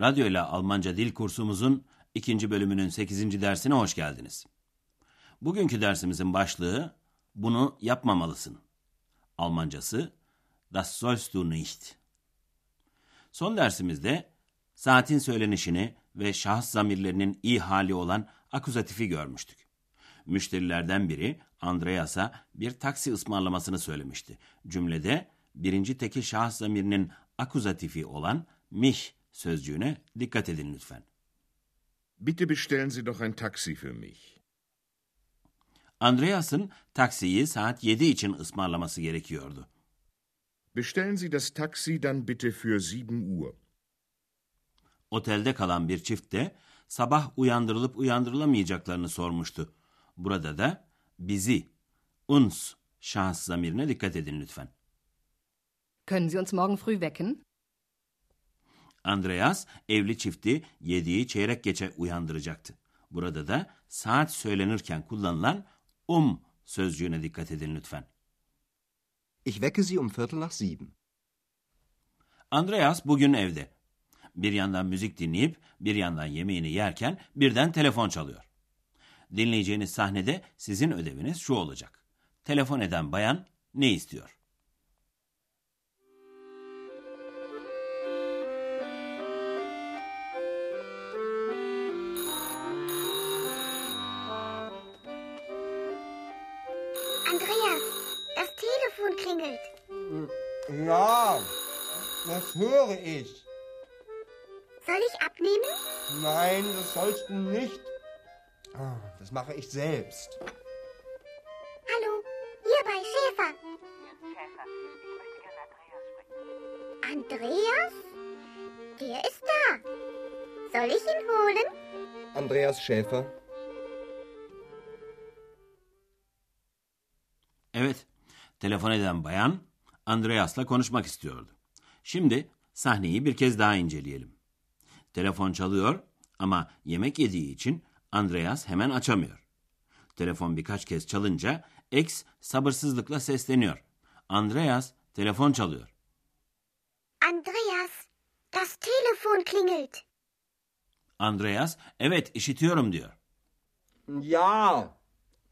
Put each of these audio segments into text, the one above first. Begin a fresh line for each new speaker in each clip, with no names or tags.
Radyo ile Almanca dil kursumuzun ikinci bölümünün sekizinci dersine hoş geldiniz. Bugünkü dersimizin başlığı bunu yapmamalısın. Almancası Das sollst du nicht. Son dersimizde saatin söylenişini ve şahıs zamirlerinin iyi hali olan akuzatifi görmüştük. Müşterilerden biri Andreas'a bir taksi ısmarlamasını söylemişti. Cümlede birinci tekil şahıs zamirinin akuzatifi olan mich sözcüğüne dikkat edin lütfen.
Bitte bestellen Sie doch ein Taxi für mich.
Andreas'ın taksiyi saat 7 için ısmarlaması gerekiyordu.
Bestellen Sie das Taxi dann bitte für 7 Uhr.
Otelde kalan bir çift de sabah uyandırılıp uyandırılamayacaklarını sormuştu. Burada da bizi, uns şahıs zamirine dikkat edin lütfen.
Können Sie uns morgen früh wecken?
Andreas evli çifti 7'yi çeyrek geçe uyandıracaktı. Burada da saat söylenirken kullanılan um sözcüğüne dikkat edin lütfen.
Ich wecke Sie um Viertel nach sieben.
Andreas bugün evde. Bir yandan müzik dinleyip bir yandan yemeğini yerken birden telefon çalıyor. Dinleyeceğiniz sahnede sizin ödeviniz şu olacak. Telefon eden bayan ne istiyor?
Ja, das höre ich.
Soll ich abnehmen?
Nein, das sollst du nicht. Ah, Das mache ich selbst.
Hallo, hier bei Schäfer. Andreas? Der ist da. Soll ich ihn holen?
Andreas Schäfer.
Evet, telefon eden bayan Andreas'la konuşmak istiyordu. Şimdi sahneyi bir kez daha inceleyelim. Telefon çalıyor ama yemek yediği için Andreas hemen açamıyor. Telefon birkaç kez çalınca ex sabırsızlıkla sesleniyor. Andreas telefon çalıyor.
Andreas, das Telefon klingelt.
Andreas evet işitiyorum diyor.
Ja,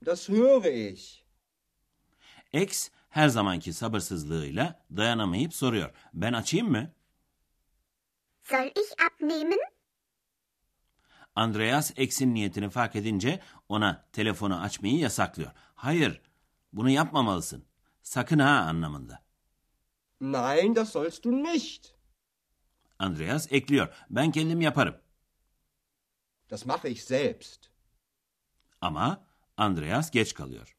das höre ich.
Ex her zamanki sabırsızlığıyla dayanamayıp soruyor. Ben açayım mı?
Soll ich abnehmen?
Andreas Ex'in niyetini fark edince ona telefonu açmayı yasaklıyor. Hayır, bunu yapmamalısın. Sakın ha anlamında.
Nein, das sollst du nicht.
Andreas ekliyor. Ben kendim yaparım.
Das mache ich selbst.
Ama Andreas geç kalıyor.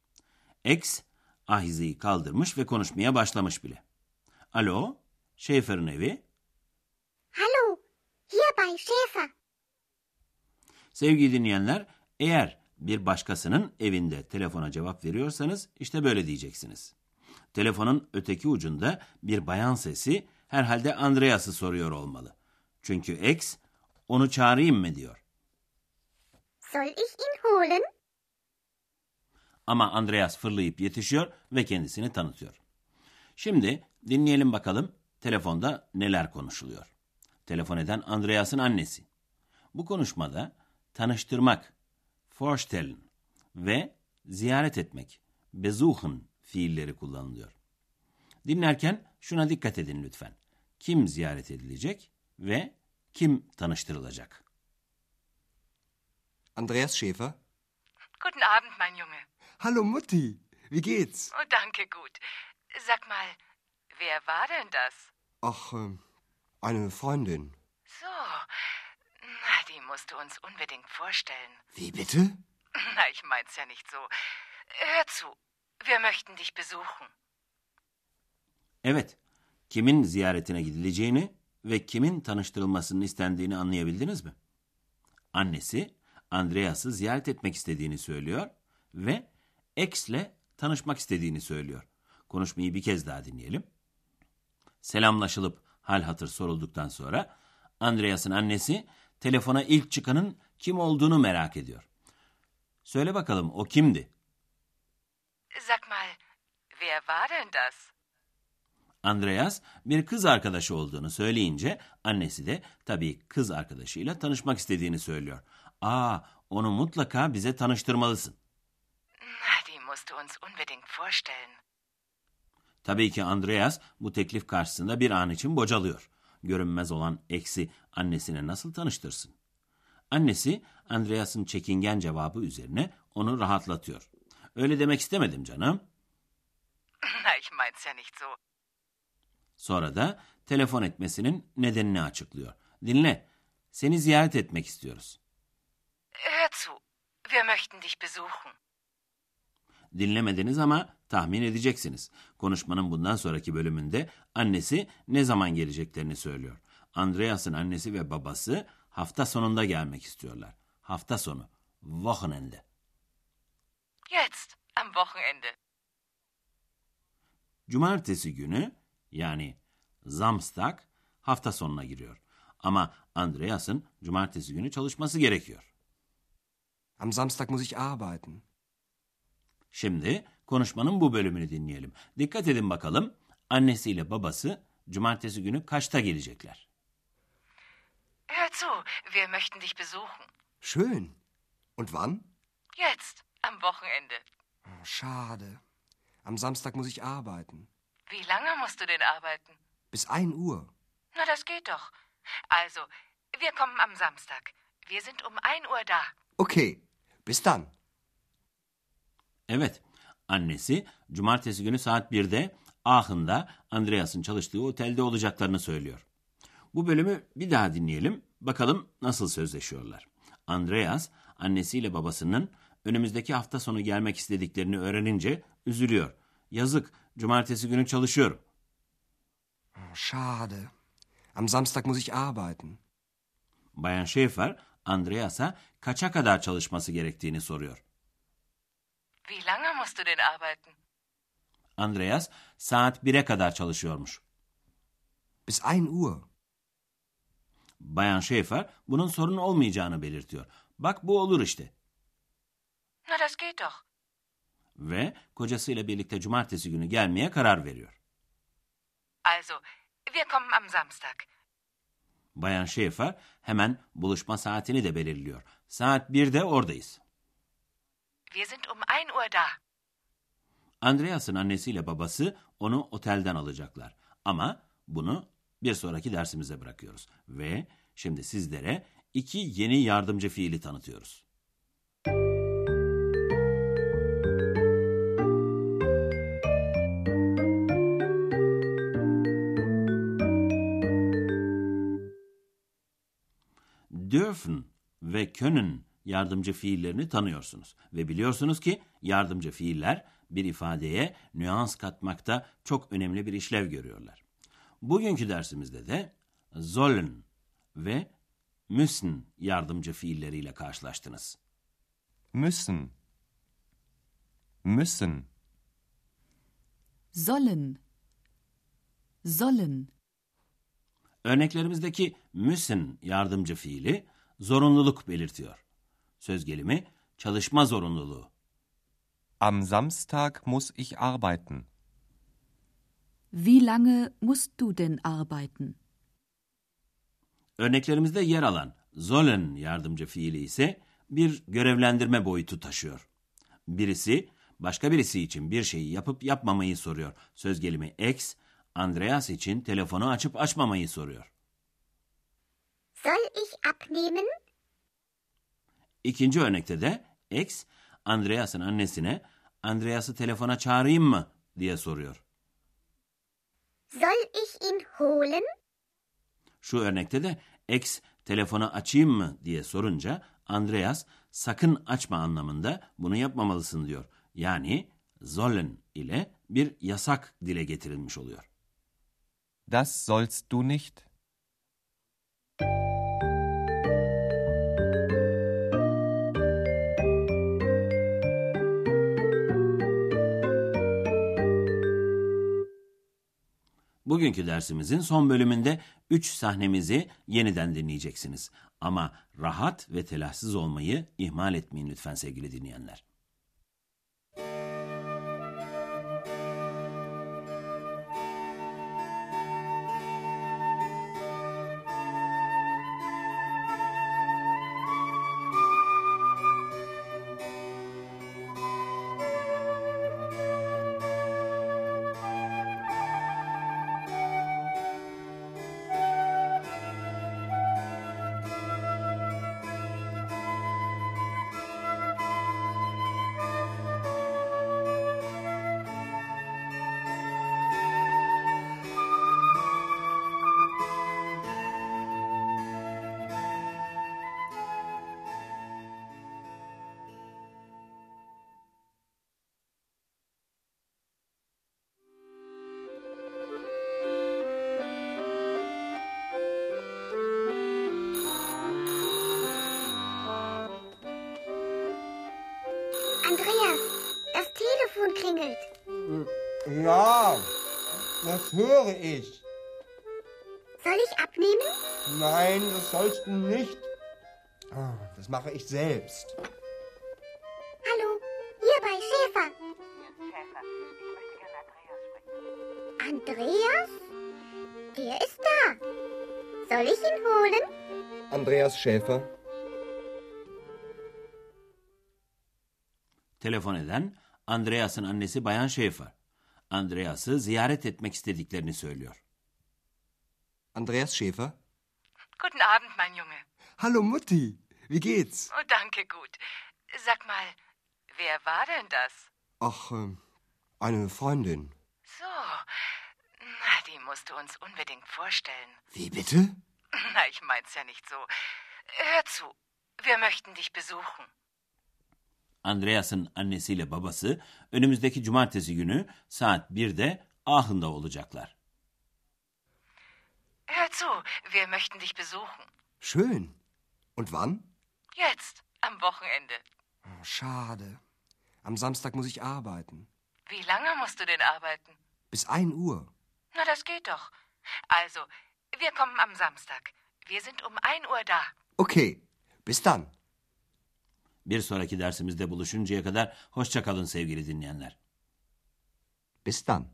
Ex ahizeyi kaldırmış ve konuşmaya başlamış bile. Alo, Schäfer'in evi.
Hallo, hier bei Schäfer.
Sevgili dinleyenler, eğer bir başkasının evinde telefona cevap veriyorsanız işte böyle diyeceksiniz. Telefonun öteki ucunda bir bayan sesi herhalde Andreas'ı soruyor olmalı. Çünkü ex onu çağırayım mı diyor.
Soll ich ihn holen?
Ama Andreas fırlayıp yetişiyor ve kendisini tanıtıyor. Şimdi dinleyelim bakalım telefonda neler konuşuluyor. Telefon eden Andreas'ın annesi. Bu konuşmada tanıştırmak, vorstellen ve ziyaret etmek, besuchen fiilleri kullanılıyor. Dinlerken şuna dikkat edin lütfen. Kim ziyaret edilecek ve kim tanıştırılacak?
Andreas Schäfer.
Guten Abend, mein Junge.
Hallo Mutti, wie geht's?
Oh, danke, gut. Sag mal, wer war denn das?
Ach, ähm, eine Freundin.
So, na, die musst du uns unbedingt vorstellen.
Wie bitte?
Na, ich mein's ja nicht so. Hör zu, wir möchten dich besuchen.
Evet, kimin ziyaretine gidileceğini ve kimin tanıştırılmasının istendiğini anlayabildiniz mi? Annesi Andreas'ı ziyaret etmek istediğini söylüyor ve X'le tanışmak istediğini söylüyor. Konuşmayı bir kez daha dinleyelim. Selamlaşılıp hal hatır sorulduktan sonra Andreas'ın annesi telefona ilk çıkanın kim olduğunu merak ediyor. Söyle bakalım o kimdi?
Sag mal, wer war denn das?
Andreas bir kız arkadaşı olduğunu söyleyince annesi de tabii kız arkadaşıyla tanışmak istediğini söylüyor. Aa, onu mutlaka bize tanıştırmalısın.
Musst du uns unbedingt vorstellen.
Tabii ki Andreas bu teklif karşısında bir an için bocalıyor. Görünmez olan eksi annesine nasıl tanıştırsın? Annesi Andreas'ın çekingen cevabı üzerine onu rahatlatıyor. Öyle demek istemedim canım.
İch mein's ja nicht so.
Sonra da telefon etmesinin nedenini açıklıyor. Dinle, seni ziyaret etmek istiyoruz.
Hör zu, wir möchten dich besuchen.
Dinlemediniz ama tahmin edeceksiniz. Konuşmanın bundan sonraki bölümünde annesi ne zaman geleceklerini söylüyor. Andreas'ın annesi ve babası hafta sonunda gelmek istiyorlar. Hafta sonu, Wochenende.
Jetzt, am Wochenende.
Cumartesi günü yani Samstag hafta sonuna giriyor. Ama Andreas'ın cumartesi günü çalışması gerekiyor.
Am Samstag muss ich arbeiten.
Şimdi konuşmanın bu bölümünü dinleyelim. Dikkat edin bakalım annesiyle babası cumartesi günü kaçta gelecekler?
Hör zu, wir möchten dich besuchen.
Schön. Und wann?
Jetzt, am Wochenende.
Oh, schade. Am Samstag muss ich arbeiten.
Wie lange musst du denn arbeiten?
Bis 1 Uhr.
Na, das geht doch. Also, wir kommen am Samstag. Wir sind um 1 Uhr da.
Okay. Bis dann.
Evet, annesi cumartesi günü saat 1'de Aachen'da Andreas'ın çalıştığı otelde olacaklarını söylüyor. Bu bölümü bir daha dinleyelim, bakalım nasıl sözleşiyorlar. Andreas, annesiyle babasının önümüzdeki hafta sonu gelmek istediklerini öğrenince üzülüyor. Yazık, cumartesi günü çalışıyorum.
Schade. Am Samstag muss ich arbeiten.
Bayan Schäfer, Andreas'a kaça kadar çalışması gerektiğini soruyor.
Wie lange musst du denn arbeiten?
Andreas, saat 1'e kadar çalışıyormuş.
Bis 1 Uhr.
Bayan Schäfer, bunun sorun olmayacağını belirtiyor. Bak bu olur işte.
Na, das geht doch.
Ve kocasıyla birlikte cumartesi günü gelmeye karar veriyor.
Also, wir kommen am Samstag.
Bayan Schäfer hemen buluşma saatini de belirliyor. Saat 1'de oradayız.
Wir sind um 1 Uhr da.
Andreas'ın annesiyle babası onu otelden alacaklar. Ama bunu bir sonraki dersimize bırakıyoruz. Ve şimdi sizlere iki yeni yardımcı fiili tanıtıyoruz. dürfen ve können yardımcı fiillerini tanıyorsunuz. Ve biliyorsunuz ki yardımcı fiiller bir ifadeye nüans katmakta çok önemli bir işlev görüyorlar. Bugünkü dersimizde de sollen ve müssen yardımcı fiilleriyle karşılaştınız.
müssen müssen
Sollen. Sollen.
Örneklerimizdeki müssen yardımcı fiili zorunluluk belirtiyor. Söz gelimi çalışma zorunluluğu.
am Samstag muss ich arbeiten.
Wie lange musst du denn arbeiten?
Örneklerimizde yer alan sollen yardımcı fiili ise bir görevlendirme boyutu taşıyor. Birisi başka birisi için bir şeyi yapıp yapmamayı soruyor. Söz gelimi ex, Andreas için telefonu açıp açmamayı soruyor.
Soll ich abnehmen?
İkinci örnekte de ex, Andreas'ın annesine Andreas'ı telefona çağırayım mı diye soruyor.
Soll ich ihn holen?
Şu örnekte de ex telefonu açayım mı diye sorunca Andreas sakın açma anlamında bunu yapmamalısın diyor. Yani sollen ile bir yasak dile getirilmiş oluyor.
Das sollst du nicht.
Bugünkü dersimizin son bölümünde 3 sahnemizi yeniden dinleyeceksiniz. Ama rahat ve telaşsız olmayı ihmal etmeyin lütfen sevgili dinleyenler.
Ja, das höre ich.
Soll ich abnehmen?
Nein, das sollst du nicht. Ah, Das mache ich selbst.
Hallo, hier bei Schäfer.
Schäfer, ich möchte gerne Andreas sprechen.
Andreas? Der ist da. Soll ich ihn holen?
Andreas Schäfer.
Telefon eden Andreas'ın annesi Bayan Schäfer. Andreas'ı ziyaret etmek istediklerini söylüyor.
Andreas Schäfer.
Guten Abend, mein Junge.
Hallo Mutti, wie geht's?
Oh, danke, gut. Sag mal, wer war denn das?
Ach, ähm, eine Freundin.
So, na, die musst du uns unbedingt vorstellen.
Wie bitte?
Na, ich mein's ja nicht so. Hör zu, wir möchten dich besuchen.
Andreas'ın annesiyle babası önümüzdeki cumartesi günü saat 1'de Aachen'da olacaklar.
Hör zu, wir möchten dich besuchen.
Schön. Und wann?
Jetzt, am Wochenende.
Oh, schade. Am Samstag muss ich arbeiten.
Wie lange musst du denn arbeiten?
Bis 1 Uhr.
Na, das geht doch. Also, wir kommen am Samstag. Wir sind um 1 Uhr da.
Okay, bis dann.
Bir sonraki dersimizde buluşuncaya kadar hoşça kalın sevgili dinleyenler.
Bis dann.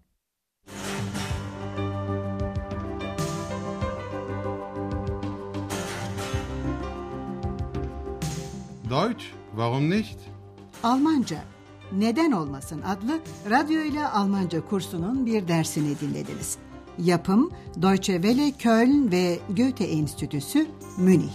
Deutsch, warum nicht?
Almanca Neden Olmasın adlı radyo ile Almanca kursunun bir dersini dinlediniz. Yapım Deutsche Welle Köln ve Goethe Enstitüsü Münih.